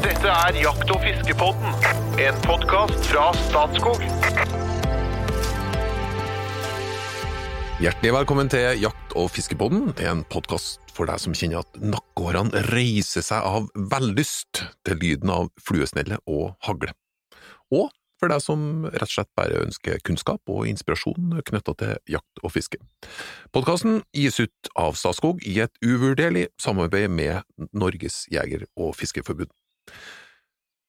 Dette er Jakt- og fiskepodden, en podkast fra Statskog. Hjertelig velkommen til Jakt- og fiskepodden, en podkast for deg som kjenner at nakkehårene reiser seg av vellyst til lyden av fluesnelle og hagle. Og for deg som rett og slett bare ønsker kunnskap og inspirasjon knytta til jakt og fiske. Podkasten gis ut av Statskog i et uvurderlig samarbeid med Norges jeger- og fiskerforbund.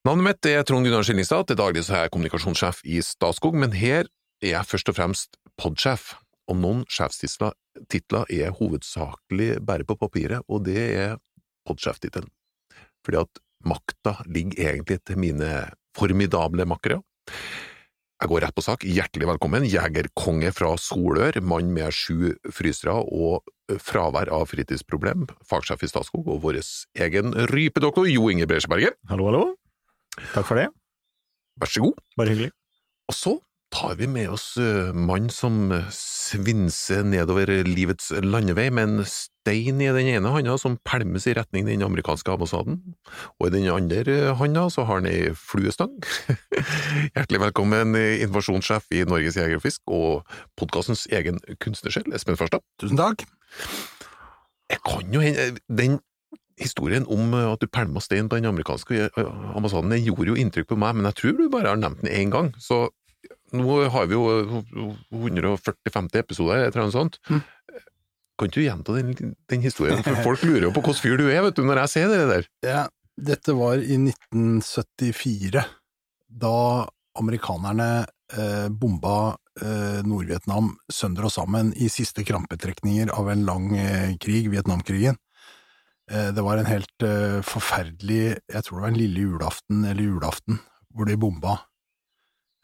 Navnet mitt er Trond Gunnar Skillingstad, til daglig så er jeg kommunikasjonssjef i Statskog, men her er jeg først og fremst podsjef, og noen sjefstitler titler er hovedsakelig bare på papiret, og det er podsjeftittelen. Fordi at makta ligger egentlig til mine formidable makkere. Jeg går rett på sak. Hjertelig velkommen, jegerkonge fra Solør, mann med sju frysere og fravær av fritidsproblem, fagsjef i Statskog og vår egen rypedoktor Jo Inge Bresjeberget. Hallo, hallo. Takk for det. Vær så god. Bare hyggelig. Og så tar vi med oss mannen mann som svinser nedover livets landevei med en stein i den ene handa som pælmes i retning den amerikanske ambassaden, og i den andre handa så har han ei fluestang. Hjertelig velkommen, informasjonssjef i Norges Jeger og Fisk og podkastens egen kunstnersjel, Espen Farstad. Tusen takk. Jeg kan jo hende Den historien om at du pælma stein på den amerikanske ambassaden, den gjorde jo inntrykk på meg, men jeg tror du bare har nevnt den én gang, så nå har vi jo 140-50 episoder, eller noe sånt. Mm. Kan ikke du gjenta den, den historien, for folk lurer jo på hvilken fyr du er, vet du, når jeg sier det der. Ja, dette var i 1974, da amerikanerne eh, bomba eh, Nord-Vietnam sønder og sammen i siste krampetrekninger av en lang eh, krig, Vietnamkrigen. Eh, det var en helt eh, forferdelig Jeg tror det var en lille julaften eller julaften hvor de bomba.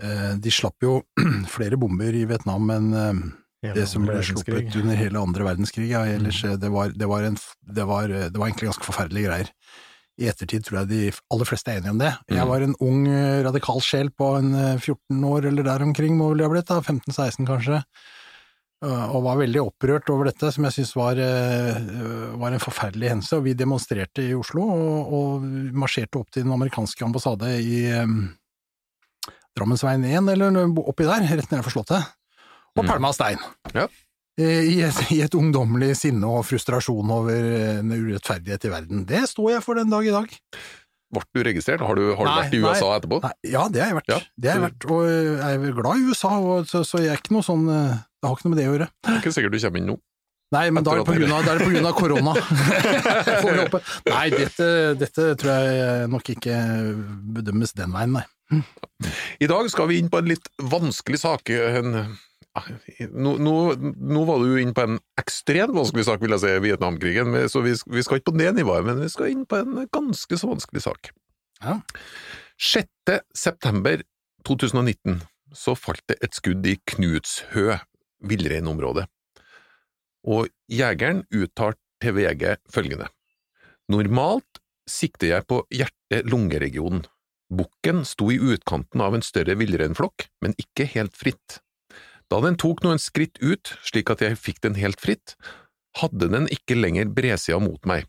Eh, de slapp jo flere bomber i Vietnam enn eh, det som ble sluppet under hele andre verdenskrig. Ja, ellers, Mm. eh, det, var, det, var en, det, var, det var egentlig ganske forferdelige greier. I ettertid tror jeg de aller fleste er enige om det. Jeg Mm. var en ung radikal sjel på en eh, 14 år eller der omkring, må vel jeg ha blitt, 15-16 kanskje, og var veldig opprørt over dette, som jeg syntes var, var en forferdelig hendelse. Og vi demonstrerte i Oslo, og, og marsjerte opp til den amerikanske ambassade i Drammensveien 1, eller oppi der, rett nede for Slottet, og Mm. pælma stein. Ja. Eh, I et, I et ungdommelig sinne og frustrasjon over eh, en urettferdighet i verden. Det står jeg for den dag i dag. Ble du registrert? Har du, har du vært i USA nei. etterpå? Nei, ja, det har jeg vært. Ja, det har jeg vært. Og jeg er glad i USA, og, så, så jeg er ikke noe sånn eh, Det har ikke noe med det å gjøre. Det er ikke sikkert du kommer inn nå. Nei, men da er det på grunn av, da er det på grunn av korona. Får vi håpe. Nei, dette, dette tror jeg nok ikke bedømmes den veien, nei. I dag skal vi inn på en litt vanskelig sak. En, nå, nå, nå var du inn på en ekstremt vanskelig sak, vil jeg si, Vietnamkrigen, så vi, vi skal ikke på det nivået, men vi skal inn på en ganske så vanskelig sak. Ja. 6. september 2019 så falt det et skudd i Knutshø villreinområde, og jegeren uttalte til VG følgende. Normalt sikter jeg på hjerte-lungeregionen. Bukken sto i utkanten av en større villreinflokk, men ikke helt fritt. Da den tok noen skritt ut, slik at jeg fikk den helt fritt, hadde den ikke lenger bredsida mot meg.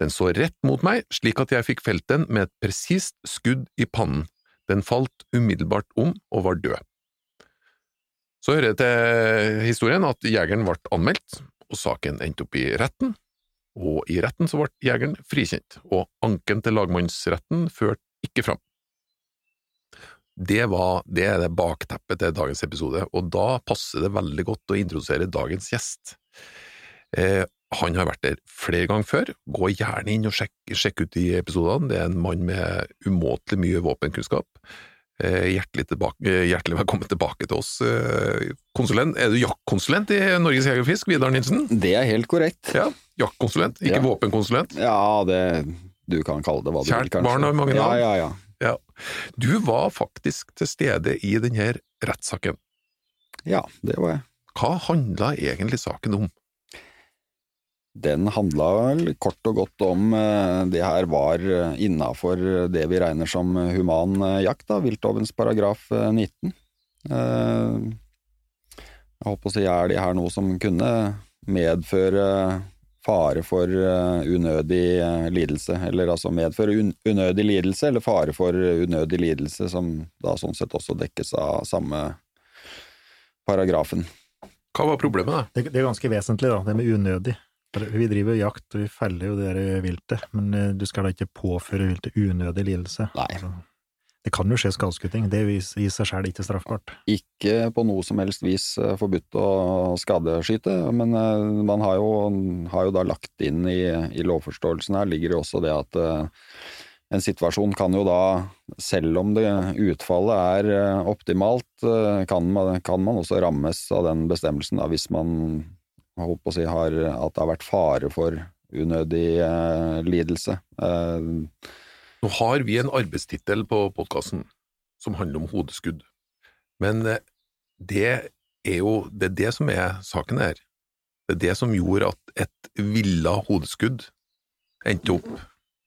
Den så rett mot meg, slik at jeg fikk felt den med et presist skudd i pannen. Den falt umiddelbart om og var død. Så hører jeg til historien at jegeren ble anmeldt, og saken endte opp i retten, og i retten så ble jegeren frikjent, og anken til lagmannsretten førte ikke fram. Det, var, det er det bakteppet til dagens episode, og da passer det veldig godt å introdusere dagens gjest. Eh, han har vært der flere ganger før, gå gjerne inn og sjekk, sjekk ut de episodene, det er en mann med umåtelig mye våpenkunnskap. Eh, hjertelig, tilbake, eh, hjertelig velkommen tilbake til oss, eh, konsulent. Er du jaktkonsulent i Norges Jeger og Fisk, Vidar Nilsen? Det er helt korrekt. Ja, jaktkonsulent, ikke Ja. våpenkonsulent. Ja, det Du kan kalle det hva du vil, kanskje. barn har mange navn. Ja, ja, ja. Ja. Du var faktisk til stede i denne rettssaken. Ja, det var jeg. Hva handla egentlig saken om? Den handla vel kort og godt om eh, det her var innafor det vi regner som human eh, jakt, da, viltlovens paragraf eh, 19. Eh, Jeg holdt på å si, er det her noe som kunne medføre fare for eh, unødig eh, lidelse, eller altså medføre unødig lidelse eller fare for unødig lidelse, som da sånn sett også dekkes av samme paragrafen. Hva var problemet, da? Det, det er ganske vesentlig, da, det med unødig. Vi driver jakt, og vi feller jo det der viltet, men eh, du skal da ikke påføre viltet unødig lidelse. Nei. Det kan jo skje skadeskyting, det er i seg selv ikke straffbart. Ikke på noe som helst vis eh, forbudt å skadeskyte, men eh, man har jo, har jo da lagt inn i, i lovforståelsen her, ligger jo også det at eh, en situasjon kan jo da, selv om det utfallet er optimalt, kan man, kan man også rammes av den bestemmelsen da, hvis man på å si, har, at det har vært fare for unødig eh, lidelse. Eh, Nå har vi en arbeidstittel på podkasten som handler om hodeskudd, men eh, det er jo det, er det som er saken her. Det er det som gjorde at et villa hodeskudd endte opp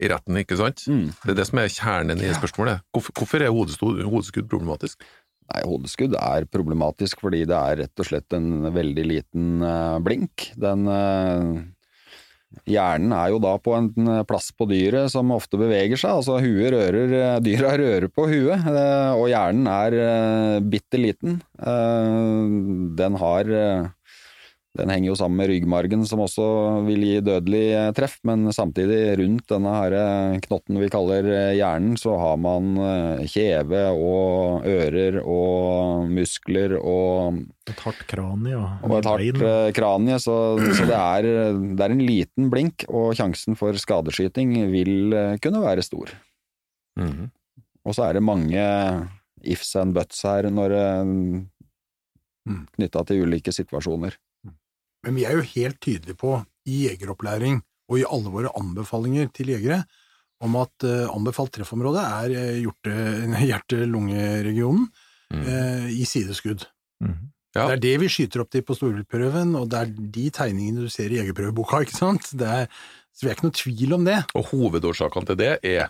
i retten, ikke sant? mm. Det er det som er kjernen i spørsmålet. Hvorfor, hvorfor er hodeskudd, problematisk? Nei, hodeskudd er problematisk fordi det er rett og slett en veldig liten eh, blink. Den eh, Hjernen er jo da på en eh, plass på dyret som ofte beveger seg. Altså huet rører eh, Dyra rører på huet, eh, og hjernen er bitte liten. Den har den henger jo sammen med ryggmargen, som også vil gi dødelig eh, treff, men samtidig rundt denne her knotten vi kaller eh, hjernen, så har man eh, kjeve og ører og muskler og, Et hardt kranie og, og et hardt bein. kranie, så, så det, er, det er en liten blink, og sjansen for skadeskyting vil kunne være stor. Mhm. Og så er det mange ifs and buts her når Mm. knytta til ulike situasjoner. Men vi er jo helt tydelige på, i jegeropplæring og i alle våre anbefalinger til jegere, om at eh, anbefalt treffområde er eh, hjerte-lungeregionen Mm. eh, i sideskudd. Mm. Ja. Det er det vi skyter opp til på storviltprøven, og det er de tegningene du ser i jegerprøveboka, ikke sant? Det er, så vi er ikke noe tvil om det. Og hovedårsakene til det er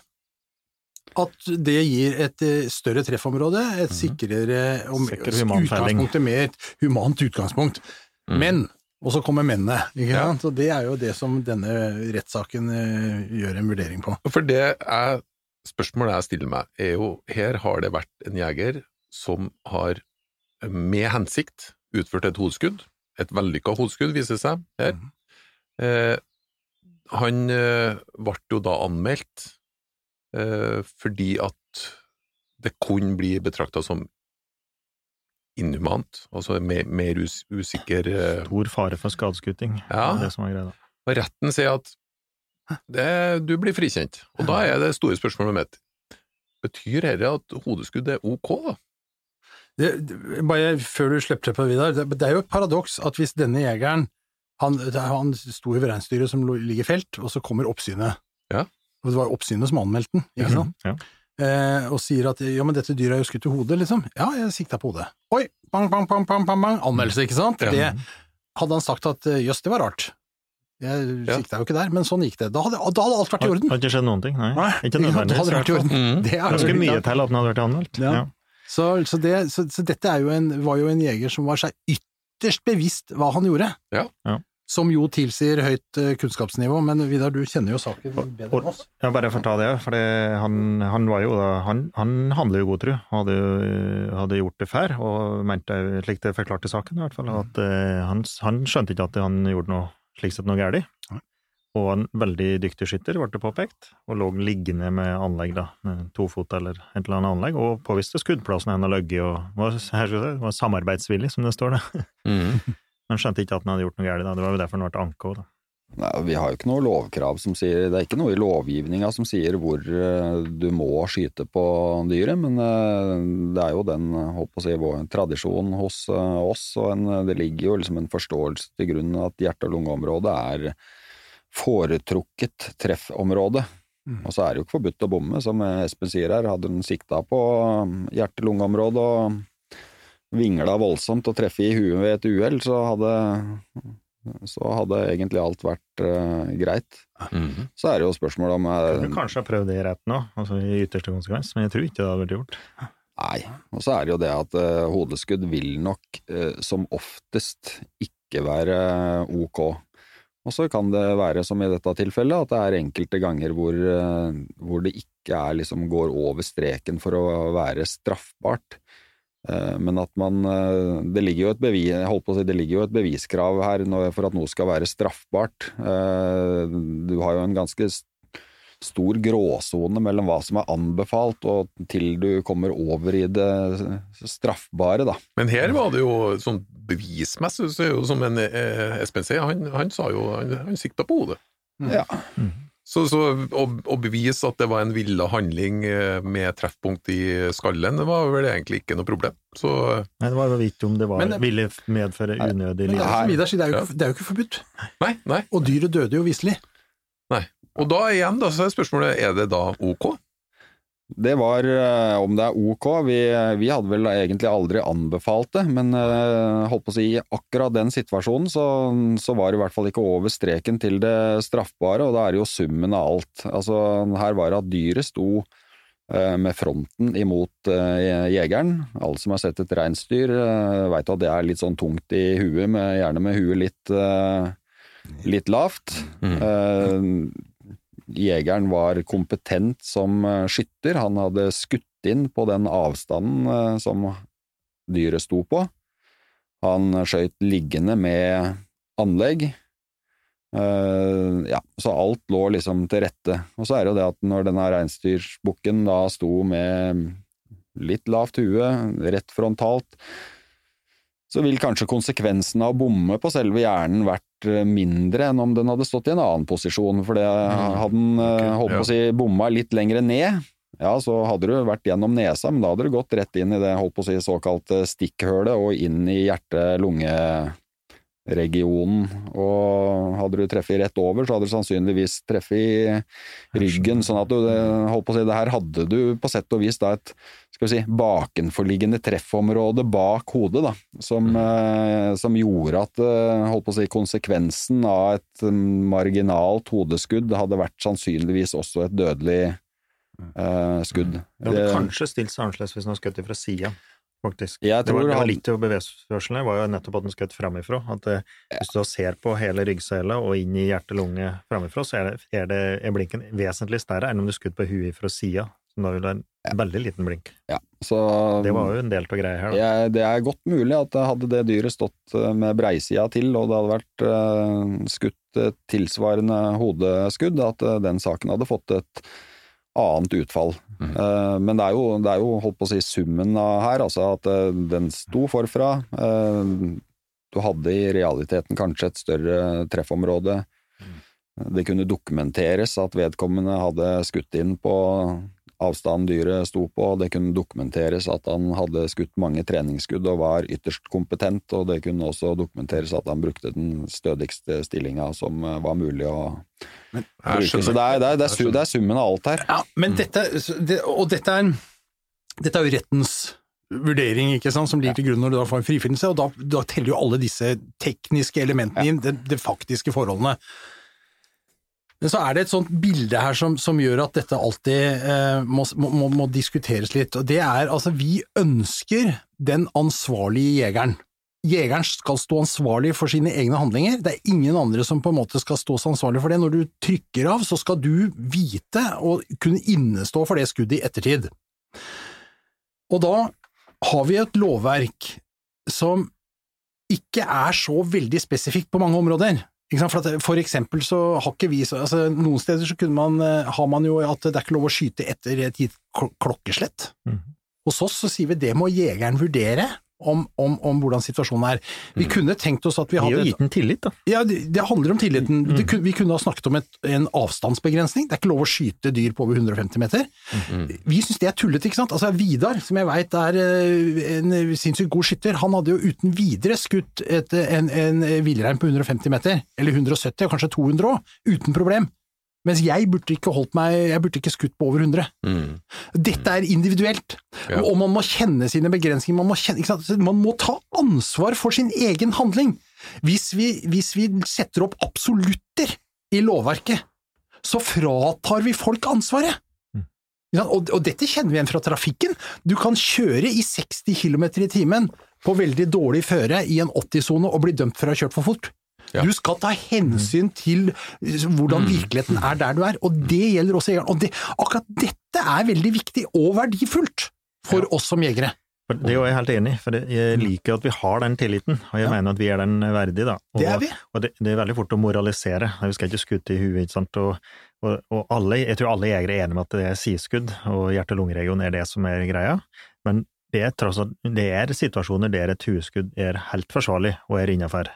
At det gir et eh, større treffområde, et sikrere Sikker felling. utgangspunktet med et humant utgangspunkt. Mm. Men, og så kommer mennene, ikke Ja. sant? Og det er jo det som denne rettssaken eh, gjør en vurdering på. For det er spørsmålet jeg stiller meg, er jo her har det vært en jeger som har med hensikt utført et hodeskudd, et vellykka hodeskudd, viser seg her. Mm. Eh, han eh, ble jo da anmeldt eh, fordi at det kunne bli betrakta som inhumant, altså mer, mer us usikker eh, Stor fare for skadeskuting. Ja. Det er det som er greia. Og retten sier at det, du blir frikjent. Og da er det store spørsmålet mitt Betyr dette at hodeskudd er ok, da? Det, bare før du slipper til på Vidar, det, det er jo et paradoks at hvis denne jegeren han, han sto i reinsdyret som ligger i felt, og så kommer oppsynet. Ja. Og det var oppsynet som anmeldte den, ikke sant? Ja. Eh, og sier at ja, men dette dyret er jo skutt i hodet, liksom. Ja, jeg sikta på hodet. Oi, bang, bang, bang, bang, bang, bang. Anmeldelse, ikke sant? Det, hadde han sagt at eh, jøss, det var rart. Jeg Ja. sikta jo ikke der, men sånn gikk det. Da hadde, da hadde alt vært i orden orden. har ikke skjedd noen ting, nei. Nei, ikke nødvendigvis. hadde vært i orden. Mm. Det er Ganske mye til at den hadde vært anmeldt. Ja. Ja. Så, så, det, så, så dette er jo en, var jo en jeger som var seg ytterst bevisst hva han gjorde. Ja. Ja. Som jo tilsier høyt eh, kunnskapsnivå, men Vidar, du kjenner jo saken bedre enn oss. Ja, bare for å ta det, for han, han var jo da, han, han handler jo god tro, hadde, hadde gjort det før, og mente, slik det forklarte saken i hvert fall, at eh, han, han skjønte ikke at han gjorde noe slik sett noe. Nei. Og en veldig dyktig skytter ble det påpekt, og lå liggende med anlegg da, med to fot eller et eller annet anlegg, og påviste skuddplassen han og løgget, og var, her skal jeg si, var samarbeidsvillig, som det står der. Mm. Men skjønte ikke at han hadde gjort noe gærlig da, det var jo derfor han ble anka da. Nei, Vi har jo ikke noe lovkrav som sier Det er ikke noe i lovgivninga som sier hvor eh, du må skyte på dyret, men eh, det er jo den håper å si, vår hos eh, oss, og en, det ligger jo liksom en forståelse til grunn at hjerte- og lungeområdet er foretrukket treffområde. Mm. Og så er det jo ikke forbudt å bomme, som Espen sier her. Hadde den sikta på hjerte-lungeområdet og vingla voldsomt og treffe i huet ved et uhell, så hadde så hadde egentlig alt vært uh, greit. Mm. Så er det jo spørsmålet om jeg, Du kanskje har prøvd det i retten òg, altså i ytterste konsekvens, men jeg tror ikke det hadde vært gjort. Nei. Og så er det jo det at uh, hodeskudd vil nok uh, som oftest ikke være ok. Og så kan det være, som i dette tilfellet, at det er enkelte ganger hvor, eh, hvor det ikke er liksom går over streken for å være straffbart. Eh, Men at man eh, Det ligger jo et, bevis, holdt på å si, det ligger jo et beviskrav her for at noe skal være straffbart. Eh, Du har jo en ganske stor gråsone mellom hva som er anbefalt og til du kommer over i det straffbare, da. Men her var det jo sånn bevismessig, så er jo som en eh, Espen sier, han, han sa jo han, han sikta på hodet. Ja. Så, så å, å bevise at det var en villa handling eh, med treffpunkt i skallen, det var vel egentlig ikke noe problem. Så Nei, det var jo vidt om det var, Men det- ville medføre unødig Men lidelse. det er jo ikke, det er jo ikke forbudt. nei, nei. Og dyret døde jo visselig. Og da igjen, da, så er spørsmålet er det da ok? Det var eh, om det er ok. Vi, vi hadde vel egentlig aldri anbefalt det, men eh, holdt på å si i akkurat den situasjonen så, så var det i hvert fall ikke over streken til det straffbare, og da er det jo summen av alt. Altså her var det at dyret sto eh, med fronten imot jegeren. Alle som har sett et reinsdyr veit at det er litt sånn tungt i huet, med, gjerne med huet litt, litt lavt. Eh, jegeren var kompetent som eh, skytter. Han hadde skutt inn på den avstanden eh, som dyret sto på. Han skøyt liggende med anlegg. Eh, ja, så alt lå liksom til rette. Og så er det jo det at når denne reinsdyrbukken da sto med litt lavt hue, rett frontalt, så vil kanskje konsekvensen av å bomme på selve hjernen vært eh, mindre enn om den hadde stått i en annen posisjon, for det hadde den eh, holdt på å si bomma litt lenger ned. Ja, så hadde du vært gjennom nesa, men da hadde du gått rett inn i det holdt på å si såkalte stikkhølet og inn i hjerte-lunge-regionen. Og hadde du treffet rett over, så hadde du sannsynligvis treffet i ryggen. Sånn at du, holdt på å si, det her hadde du på sett og vis da et skal vi si, bakenforliggende treffområde bak hodet, da, som, eh, som gjorde at eh, holdt på å si, konsekvensen av et mm, marginalt hodeskudd hadde vært sannsynligvis også et dødelig eh, skudd. Det hadde kanskje stilt seg annerledes hvis han hadde skutt fra sida, faktisk. Det, var, det var litt av bevegelsen var jo nettopp at den skjøt framifrå. At eh, hvis du ser på hele ryggsøyla og inn i hjerte-lunge framifrå, så er, det, er, det, er blinken vesentlig større enn om du skutt på huet fra sida, som da ville en veldig liten blink. Ja, så Det var jo en del av greia her. Da. jeg, det er godt mulig at hadde det dyret stått eh, med breisida til, og det hadde vært uh, skutt et tilsvarende hodeskudd, at uh, den saken hadde fått et annet utfall. Eh, men det er, jo, det er jo holdt på å si summen av her, altså at den sto forfra. eh, du hadde i realiteten kanskje et større treffområde. Det kunne dokumenteres at vedkommende hadde skutt inn på avstanden dyret sto på, det kunne dokumenteres at han hadde skutt mange treningsskudd og var ytterst kompetent, og det kunne også dokumenteres at han brukte den stødigste stillinga som eh, var mulig å bruke. Så det er, det, er, det, er, det er summen av alt her. Ja, men dette, og dette er, dette er jo rettens vurdering, ikke sant, som ligger til grunn når du da får en frifinnelse, og da, da teller jo alle disse tekniske elementene inn, de, de faktiske forholdene. Men så er det et sånt bilde her som, som gjør at dette alltid eh, må, må, må diskuteres litt, og det er altså vi ønsker den ansvarlige jegeren. Jegeren skal stå ansvarlig for sine egne handlinger, det er ingen andre som på en måte skal stå ansvarlig for det. Når du trykker av, så skal du vite og kunne innestå for det skuddet i ettertid. Og da har vi et lovverk som ikke er så veldig spesifikt på mange områder. For, at, for eksempel så har ikke vi så, altså Noen steder så kunne man, eh, har man jo at det er ikke lov å skyte etter et gitt klokkeslett. Mm. Hos oss så sier vi det må jegeren vurdere. Om, om, om hvordan situasjonen er. Vi kunne tenkt oss at vi Vi har er jo gitt den tillit, da. ja, det, det handler om tilliten. Det, vi kunne ha snakket om et, en avstandsbegrensning. Det er ikke lov å skyte dyr på over 150 meter. Vi syns det er tullete, ikke sant. Altså Vidar, som jeg veit er eh, en sinnssykt god skytter, han hadde jo uten videre skutt et, en, en villrein på 150 meter, eller 170, og kanskje 200 òg, uten problem. Mens jeg burde ikke holdt meg, jeg burde ikke skutt på over 100. Mm. Dette er individuelt, Ja. og man må kjenne sine begrensninger. Man må, kjenne? Man må ta ansvar for sin egen handling. Hvis vi, hvis vi setter opp absolutter i lovverket, så fratar vi folk ansvaret. Og, og dette kjenner vi igjen fra trafikken. Du kan kjøre i 60 km i timen på veldig dårlig føre i en 80-sone og bli dømt for å ha kjørt for fort. Ja. Du skal ta hensyn til hvordan virkeligheten er der du er, og det gjelder også jegeren. Og det, akkurat dette er veldig viktig og verdifullt for oss som jegere. Det er jo jeg helt enig i, for jeg liker at vi har den tilliten, og jeg Ja. mener at vi er den verdig, da. Og, Det er vi. Og det, det er veldig fort å moralisere, vi skal ikke skute i huet, ikke sant. Og, og, og alle, jeg tror alle jegere er enige med at det er sideskudd, og hjerte-lungeregion er det som er greia, men det er tross alt, det er situasjoner der et hueskudd er helt forsvarlig og er innafor.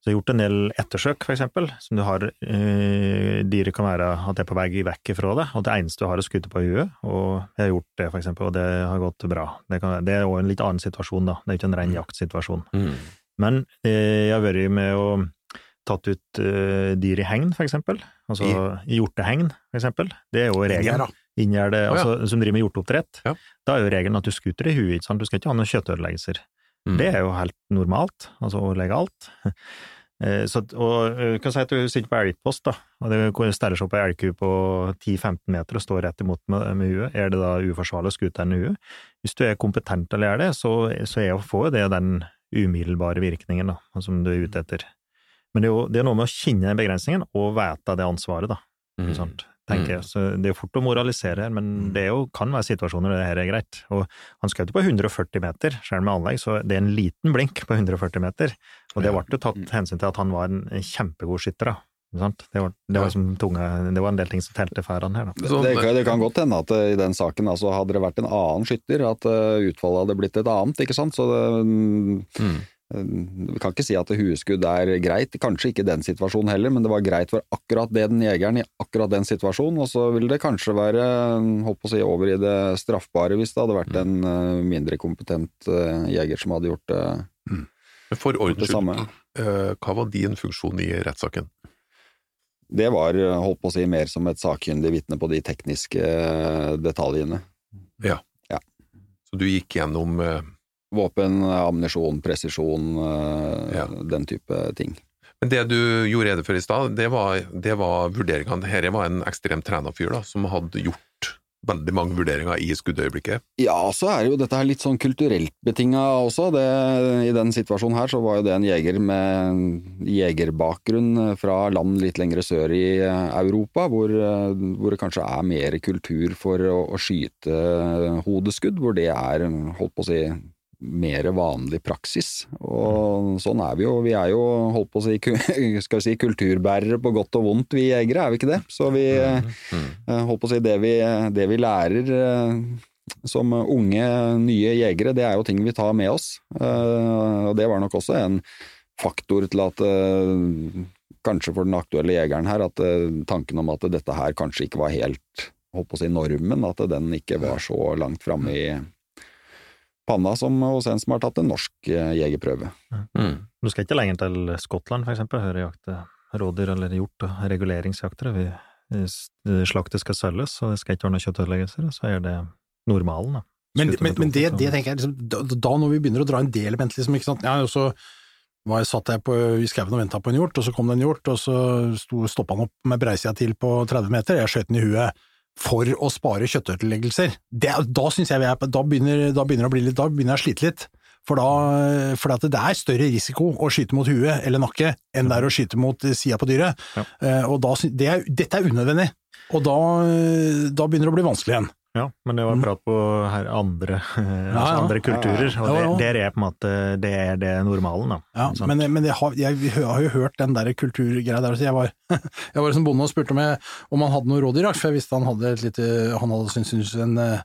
Så jeg har gjort en del ettersøk, for eksempel, som du har eh, Dyret kan være at det er på vei vekk ifra det, og det eneste du har er skuddet på huet, og jeg har gjort det, for eksempel, og det har gått bra. Det, kan, det er òg en litt annen situasjon, da. Det er ikke en ren jaktsituasjon. Mm. Men eh, jeg har vært med og tatt ut eh, dyr i hegn, for eksempel. Altså i hjortehegn, for eksempel. Det er jo regelen. Inngjerde, altså, oh, ja. som driver med hjorteoppdrett. Ja. Da er jo regelen at du skuter i huet, ikke sant. Du skal ikke ha noen kjøttødeleggelser. Mm. Det er jo helt normalt, altså å legge alt. Eh, Så, og du kan si at du sitter på elgpost, da, og det steller seg opp ei elgku på 10-15 meter og står rett imot med, med huet. Er det da uforsvarlig å skute den i huet? Hvis du er kompetent til å gjøre det, så, så er å får jo det den umiddelbare virkningen da, som du er ute etter. Men det er jo det er noe med å kjenne den begrensningen og vite det ansvaret, da. Mm. Tenker jeg. Så det er fort å moralisere her, men det er jo, kan være situasjoner der det her er greit. Og han skjøt jo på 140 meter, selv med anlegg, så det er en liten blink på 140 meter. Og det ble jo tatt hensyn til at han var en kjempegod skytter, da. Det, var, det, var tunge, det var en del ting som telte for han her, det, kan, det kan godt hende at eh, i den saken altså, hadde det vært en annen skytter, at eh, utfallet hadde blitt et annet, ikke sant. Så det, Mm. Vi kan ikke si at hueskudd er greit, kanskje ikke i den situasjonen heller, men det var greit for akkurat det den jegeren i akkurat den situasjonen, og så vil det kanskje være håper å si, over i det straffbare hvis det hadde vært en eh, mindre kompetent eh, jeger som hadde gjort det, Men For det ordens samme. skyld, eh, hva var din funksjon i rettssaken? Det var holdt på å si mer som et sakkyndig vitne på de tekniske detaljene. Ja. ja. Så du gikk gjennom Våpen, ammunisjon, presisjon, eh, Ja. den type ting. Men det du gjorde rede for i stad, det var, det var vurderingene. Dette var en ekstremt trena fyr da, som hadde gjort veldig mange vurderinger i skuddøyeblikket. Ja, så er jo dette her litt sånn kulturelt betinga også. Det, I den situasjonen her så var jo det en jeger med jegerbakgrunn fra land litt lengre sør i eh, Europa, hvor, eh, hvor det kanskje er mer kultur for å, å skyte hodeskudd, hvor det er, holdt på å si, mer vanlig praksis. Og sånn er vi jo. Vi er jo, holdt på å si, skal vi si, kulturbærere på godt og vondt, vi jegere, er vi ikke det? Så vi, Mm. eh, holdt på å si, det vi, det vi lærer eh, som unge, nye jegere, det er jo ting vi tar med oss. Eh, Og det var nok også en faktor til at kanskje for den aktuelle jegeren her, at tanken om at dette her kanskje ikke var helt holdt på å si normen, at den ikke var så langt framme i panna som hos en som har tatt en norsk eh, jegerprøve. Mm. Du skal ikke lenger til Skottland, for eksempel, høre jakte rådyr eller hjort og reguleringsjakter. Vi, slaktet skal selges, og det skal ikke være noen kjøttødeleggelser, så er det normalen, da. Men, men, men det, det tenker jeg liksom, da, da når vi begynner å dra en del element, liksom, ikke sant. Ja, og så var jeg, satt jeg på, i skauen og venta på en hjort, og så kom det en hjort, og så sto, stoppa han opp med breisida til på 30 meter, jeg skjøt den i huet for å spare kjøttødeleggelser. Da jeg er, da begynner, da begynner å bli litt, da begynner jeg å slite litt. For da, for at det er større risiko å skyte mot huet eller nakke enn det er å skyte mot sida på dyret. Ja. Eh, og da, det er, dette er unødvendig. Og da, da begynner det å bli vanskelig igjen. Ja, men det var Mm. prat på her andre, altså ja. andre kulturer, og Ja, det, der er på en måte det er det normalen, da. Ja, men, men jeg, har, jeg har jo hørt den der kulturgreia der. så Jeg var, jeg var som bonde og spurte om, jeg, om han hadde noe rådyr, for jeg visste han hadde et lite Han hadde synes, en, eh,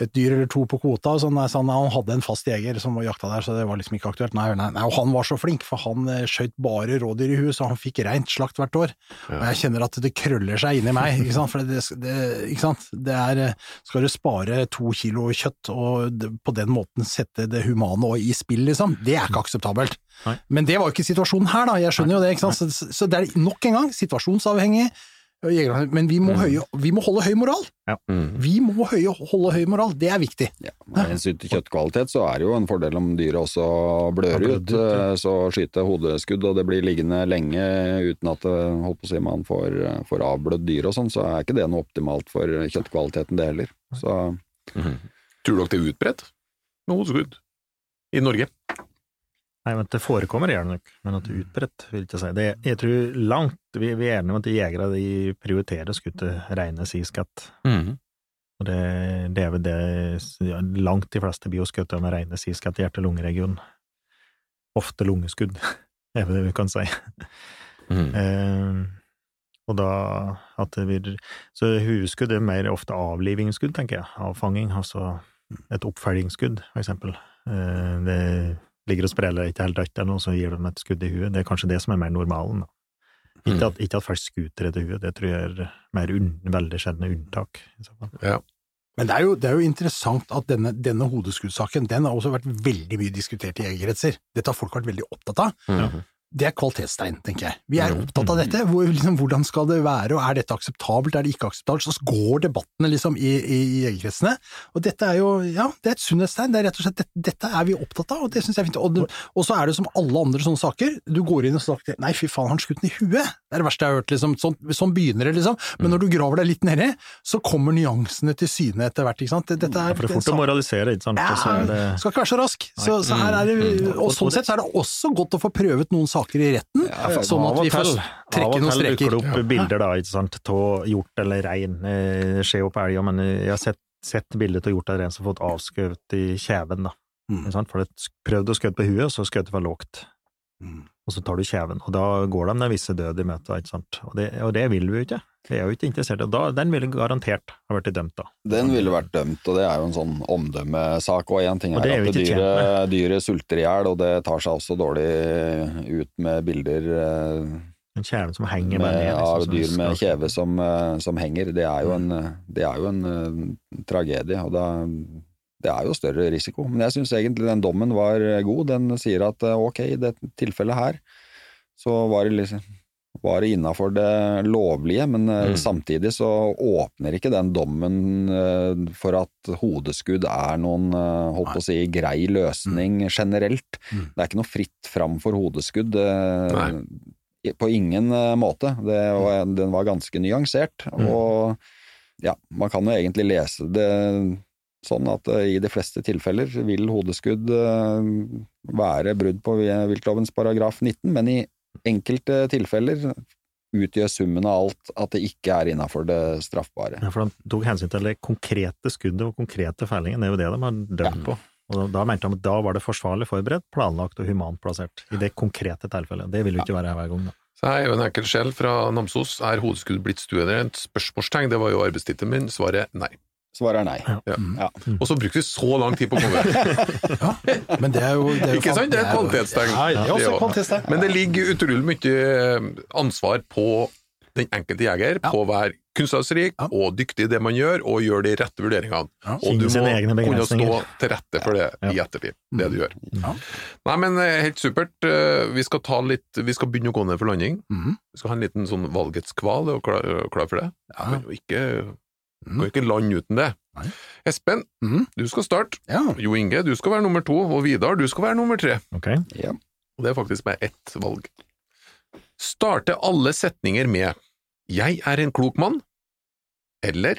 et dyr eller to på kvota, sånn, nei, så han, han hadde en fast jeger som var jakta der, så det var liksom ikke aktuelt. Nei, nei, nei, og han var så flink, for han eh, skjøt bare rådyr i huet, så han fikk reint slakt hvert år. Og jeg kjenner at det krøller seg inni meg, ikke sant, for det, det, ikke sant? det er eh, Skal du spare to kilo kjøtt og på den måten sette det humane i spill, liksom, det er ikke akseptabelt. Men det var jo ikke situasjonen her, da, jeg skjønner jo det, ikke sant. Så, så det er nok en gang situasjonsavhengig. Jegerne- Men vi må, høye, vi må holde høy moral. Mm. Vi må høye, holde høy moral, det er viktig. Ja, Med hensyn til kjøttkvalitet så er det jo en fordel om dyret også blør ut. ja. eh, Så skyter hodeskudd og det blir liggende lenge uten at eh, holdt på å si, man får, får avblødd dyr og sånn, så er ikke det noe optimalt for kjøttkvaliteten det heller. Så Mhm. Tror dere det er utbredt med hodeskudd i Norge? Nei, men det forekommer gjerne nok, men at det er utbredt, vil ikke si. Det, jeg tror langt Vi, vi er enige om at jegere de prioriterer å skutte reine siskatt. Mm. Og det, det er vel det Langt de fleste skutt med reine siskatt i hjerte-lungeregionen. Ofte lungeskudd, er vel det vi kan si. Mm. Eh, og da at det blir Så hueskudd er mer ofte avlivingsskudd, tenker jeg. Avfanging, altså et oppfølgingsskudd, for eksempel. Eh, det ligger og spreller ikke helt dødt eller noe, så gir dem et skudd i huet. Det er kanskje det som er mer normalen, da. Ikke at, ikke at folk skuter etter huet, det tror jeg er mer un, veldig sjeldne unntak. i så fall. Ja. Men det er jo, det er jo interessant at denne, denne hodeskuddsaken den har også vært veldig mye diskutert i jegerkretser. Dette har folk vært veldig opptatt av. Mhm. Det er kvalitetstegn, tenker jeg. Vi er Mhm. opptatt av dette. Hvor, liksom, hvordan skal det være, og er dette akseptabelt, er det ikke akseptabelt? Så går debattene liksom i, i, i jegerkretsene. Og dette er jo, ja, det er et sunnhetstegn. Det er rett og slett, dette, dette er vi opptatt av, og det syns jeg er fint. Og, og så er det som alle andre sånne saker, du går inn og snakker nei, fy faen, han skutt den i huet. Det er det verste jeg har hørt, liksom. Sånn, sånn begynner det, liksom. Men når du graver deg litt nedi, så kommer nyansene til syne etter hvert, ikke sant. Dette er, For det er fort å moralisere, ikke sant? Ja, så det skal ikke være så rask. Så, så her er det, og sånn sett så er det også godt å få prøvet noen saker i retten, sånn at vi får noen streker. Av og til dukker det opp bilder da, ikke sant, av hjort eller rein. Eh, Det skjer jo på elger, men jeg har sett, sett bilder av hjort eller rein som har fått avskjøt i kjeven, da. Mm. For det prøvde å skjøte på huet, og så skjøt det for lågt. Mm. Og så tar du kjeven, og da går de den visse død i møte, ikke sant. Og det, og det vil vi jo ikke. Vi er jo ikke interessert Og. Da, Den ville garantert ha blitt dømt, da. Den ville vært dømt, og det er jo en sånn omdømmesak. Og én ting er det er at dyret, dyret sulter i hjel, og det tar seg også dårlig ut med bilder eh, En kjeve som henger med, ned. liksom, av dyr med kjeve som, eh, som henger. Det er jo en, det er jo en uh, tragedie, og da, det er jo større risiko. Men jeg syns egentlig den dommen var god. Den sier at eh, ok, i dette tilfellet her så var det liksom var det innafor det lovlige, men eh, Mm. samtidig så åpner ikke den dommen eh, for at hodeskudd er noen eh, holdt på å si, grei løsning generelt. Mm. Det er ikke noe fritt fram for hodeskudd. eh, Nei. På ingen eh, måte. Det, var- den var ganske nyansert, Mm. og ja, man kan jo egentlig lese det sånn at eh, i de fleste tilfeller vil hodeskudd eh, være brudd på viltlovens paragraf 19, men i enkelte tilfeller utgjør summen av alt at det ikke er innafor det straffbare. Ja, for de tok hensyn til det konkrete skuddet og konkrete feilingen, det er jo det de har dømt på. Og da, mente de at da var det forsvarlig forberedt, planlagt og humant plassert, i det konkrete tilfellet. Det vil jo ikke være her hver gang, da. Så her er jo en enkel sjel fra Namsos. Er hodeskudd blitt stuerent? Spørsmålstegn, det var jo arbeidstittelen min. Svaret nei. Svaret er nei. Ja. Ja. Og så brukte vi så lang tid på å komme Ja, men det er jo, det er jo Ikke sant? Det er et kvalitetstegn. Ja, det er kvalitetstegn. Men det ligger utrolig mye eh, ansvar på den enkelte jeger, Ja. på å være kunnskapsrik Ja. og dyktig i det man gjør, og gjøre de rette vurderingene. Ja. Og du må kunne stå til rette for det i Ja. ettertid, det du gjør. Ja. Nei, men eh, helt supert. Eh, Vi skal ta litt Vi skal begynne å gå ned for landing. Vi skal ha en liten sånn valgets kval, er du klar, klar for det? Ja. Men ikke, Mhm. Går ikke land uten det. Nei. Espen, mm. du skal starte. Ja. Jo Inge, du skal være nummer to. Og Vidar, du skal være nummer tre. Okay. Ja. Og det er faktisk med ett valg. Starte alle setninger med 'Jeg er en klok mann', eller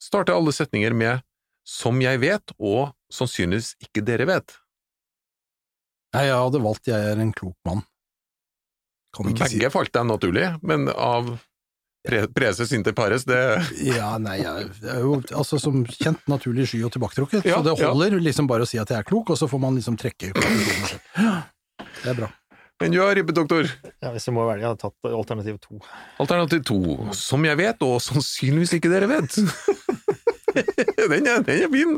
starte alle setninger med 'Som jeg vet', og 'sannsynligvis ikke dere vet'. Nei, jeg hadde valgt 'jeg er en klok mann'. Kan ikke si Begge falt deg naturlig, men av pre preses inntil pares, det Ja, nei, jeg er jo altså, som kjent naturlig sky og tilbaketrukket, Ja, så det ja. holder liksom bare å si at jeg er klok, og så får man liksom trekke. Det er bra. Men du har ribbedoktor. Ja, hvis jeg må velge, jeg hadde tatt alternativ to. Alternativ to. Som jeg vet, og sannsynligvis ikke dere vet. den, er, den er fin.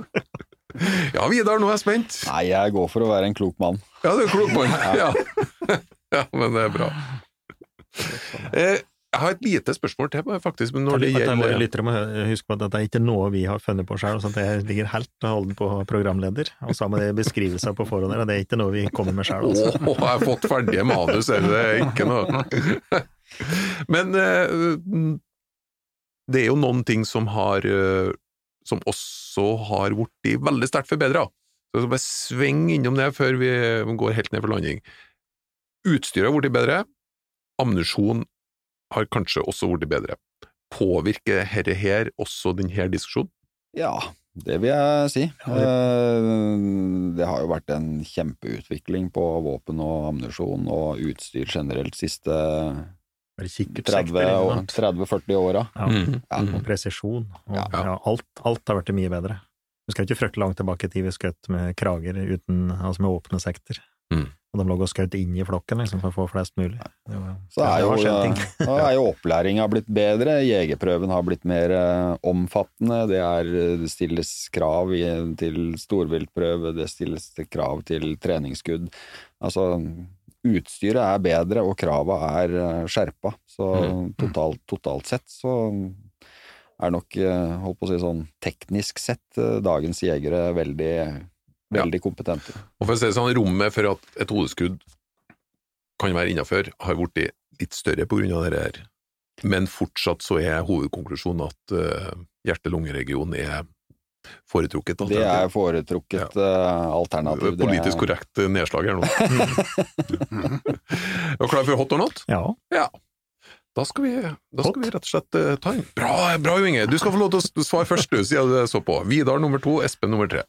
Ja, Vidar, nå er jeg spent. Nei, jeg går for å være en klok mann. Ja, du er en klok mann. Ja. ja, men det er bra. Eh, jeg har et lite spørsmål til, faktisk, men når det At våre gjelder lyttere må huske på at dette er ikke noe vi har funnet på selv, så det ligger helt og holdent på programleder. Og så med beskrivelser på forhånd, her, det er ikke noe vi kommer med selv. Altså. Oh, jeg har fått ferdige manus, er det ikke noe Men eh, det er jo noen ting som har eh, Som også har blitt veldig sterkt forbedra. Så jeg skal bare svinge innom det før vi går helt ned for landing. Utstyret har blitt bedre. Ammunisjon har kanskje også blitt bedre. Påvirker dette her også denne diskusjonen? Ja, Det vil jeg si. Eh, Det har jo vært en kjempeutvikling på våpen og ammunisjon og utstyr generelt siste 30 ikke år- sant? 30-40 åra. Ja. Mm. Ja. Og presisjon. Og, Ja. ja. alt, alt har blitt mye bedre. Vi skal ikke frykte langt tilbake i tid vi skjøt med krager uten, altså med åpne sekter. Mm. Og de lå og skjøt inn i flokken liksom, for å få flest mulig. Det var, Så er jo, er jo opplæringa blitt bedre, jegerprøven har blitt mer eh, omfattende, det, er, det stilles krav i, til storviltprøve, det stilles krav til treningsskudd. Altså, utstyret er bedre, og krava er eh, skjerpa. Så Mm. totalt, totalt sett så er nok, eh, holdt på å si sånn teknisk sett, eh, dagens jegere veldig, veldig kompetente. Og for å si det sånn, rommet for at et hodeskudd kan være innafor, har blitt litt større på grunn av det her. Men fortsatt så er hovedkonklusjonen at uh, hjerte-lungeregion er foretrukket. Det er foretrukket eh, alternativ. Er- Politisk korrekt eh, nedslag her nå. er du klar for hot or not? Ja. Da skal vi, da skal vi rett og slett uh, ta inn Bra, bra Jo Inge! Du skal få lov til å svare først, du, siden du så på. Vidar nummer to, Espen nummer tre.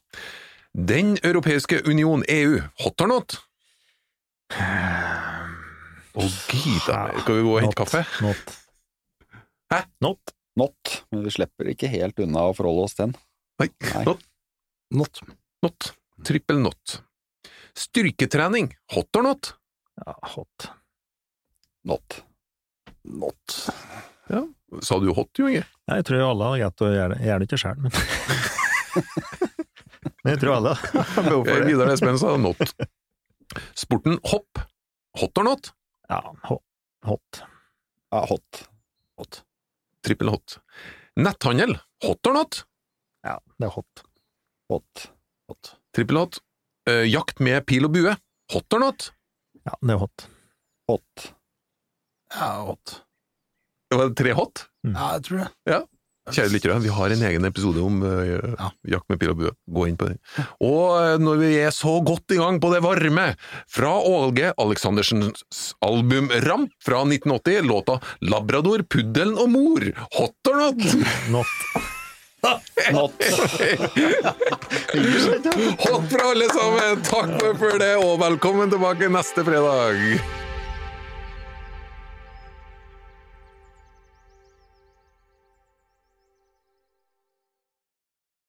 Den europeiske union, EU, hot or not? Å, gida meg. Skal vi gå og hente kaffe? Not. Hæ? Not. Not, men vi slipper ikke helt unna å forholde oss til den. Nei. Nei. Not. Not. Not. Trippel not. Styrketrening, hot or not? Ja, hot. Not. Not. Sa du hot, Jo Inge? Jeg tror alle har greit å gjøre det. Jeg gjør det ikke sjøl, men Men jeg tror alle har behov for. Vidar Espen sa not. Sporten hopp, hot or not? Ja, hot. hot. Ja, hot. hot. Trippel hot. Netthandel, hot or not? Ja, det er hot. Hot. hot. Trippel hot. Uh, jakt med pil og bue, hot or not? Ja, det er hot. Hot. Ja, hot. Det var tre hot. Ja, jeg tror det. Kjære lyttere, vi har en egen episode om uh, Ja. jakt med pil og bue. Gå inn på den. Og eh, når vi er så godt i gang på det varme, fra Ålge Aleksandersens album Ramp fra 1980, låta Labrador, puddelen og mor, hot or not? Not. Not. Hot for alle sammen! Takk for det, og velkommen tilbake neste fredag!